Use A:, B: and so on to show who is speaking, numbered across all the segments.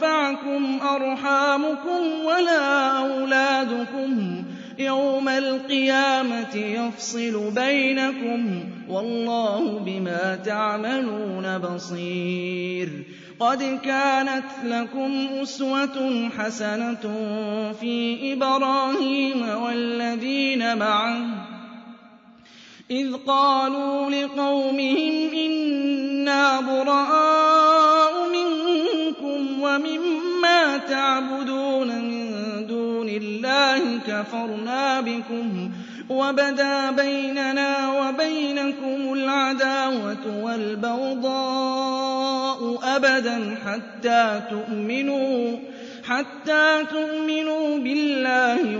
A: تَنفَعْكُمْ أَرْحَامُكُمْ وَلَا أَوْلَادُكُمْ ۚ يَوْمَ الْقِيَامَةِ يَفْصِلُ بَيْنَكُمْ ۚ وَاللَّهُ بِمَا تَعْمَلُونَ بَصِيرٌ قَدْ كَانَتْ لَكُمْ أُسْوَةٌ حَسَنَةٌ فِي إِبْرَاهِيمَ وَالَّذِينَ مَعَهُ إِذْ قَالُوا لِقَوْمِهِمْ إِنَّا بُرَآءُ وَمِمَّا تَعْبُدُونَ مِن دُونِ اللَّهِ كَفَرْنَا بِكُمْ وَبَدَا بَيْنَنَا وَبَيْنَكُمُ الْعَدَاوَةُ وَالْبَغْضَاءُ أَبَدًا حَتَّىٰ تُؤْمِنُوا حَتَّىٰ تُؤْمِنُوا بِاللَّهِ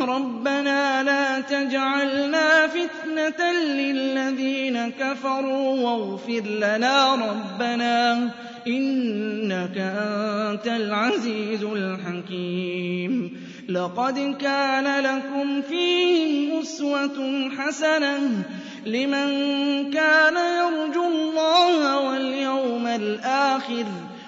A: رَبَّنَا لَا تَجْعَلْنَا فِتْنَةً لِّلَّذِينَ كَفَرُوا وَاغْفِرْ لَنَا رَبَّنَا إِنَّكَ أَنتَ الْعَزِيزُ الْحَكِيمُ لَقَدْ كَانَ لَكُمْ فِيهِمْ أُسْوَةٌ حَسَنَةٌ لِمَن كَانَ يَرْجُو اللَّهَ وَالْيَوْمَ الْآخِرَ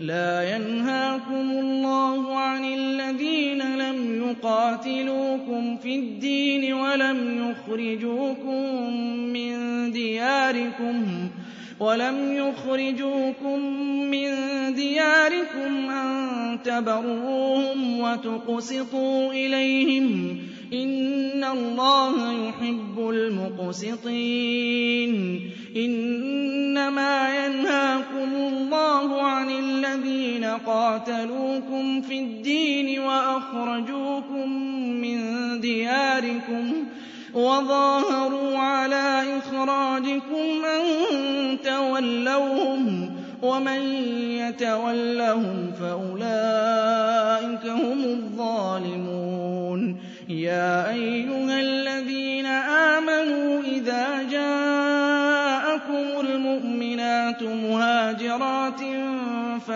A: لا ينهاكم الله عن الذين لم يقاتلوكم في الدين ولم يخرجوكم من دياركم ولم يخرجوكم من دياركم أن تبروهم وتقسطوا إليهم إِنَّ الله يحب المقسطين إنما ينهاكم الله عن الذين قاتلوكم في الدين وأخرجوكم من دياركم وظاهروا على إخراجكم أن تولوهم ومن يتولهم فأولئك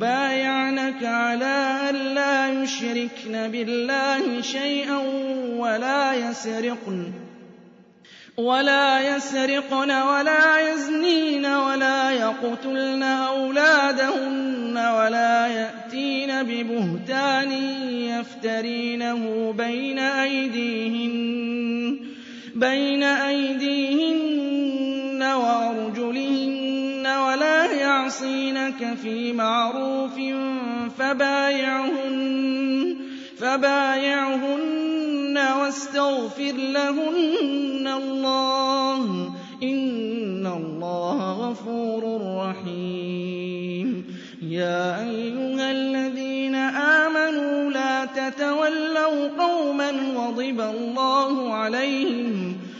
A: يُبَايِعْنَكَ عَلَىٰ أَلَّا يُشْرِكْنَ بِاللَّهِ شَيْئًا وَلَا يَسْرِقْنَ وَلَا يَزْنِينَ وَلَا يَقْتُلْنَ أَوْلَادَهُنَّ وَلَا يَأْتِينَ بِبُهْتَانٍ يَفْتَرِينَهُ بَيْنَ أَيْدِيهِنَّ وَأَرْجُلِهِنَّ يعصينك في معروف فبايعهن, فبايعهن واستغفر لهن الله إن الله غفور رحيم يا أيها الذين آمنوا لا تتولوا قوما غضب الله عليهم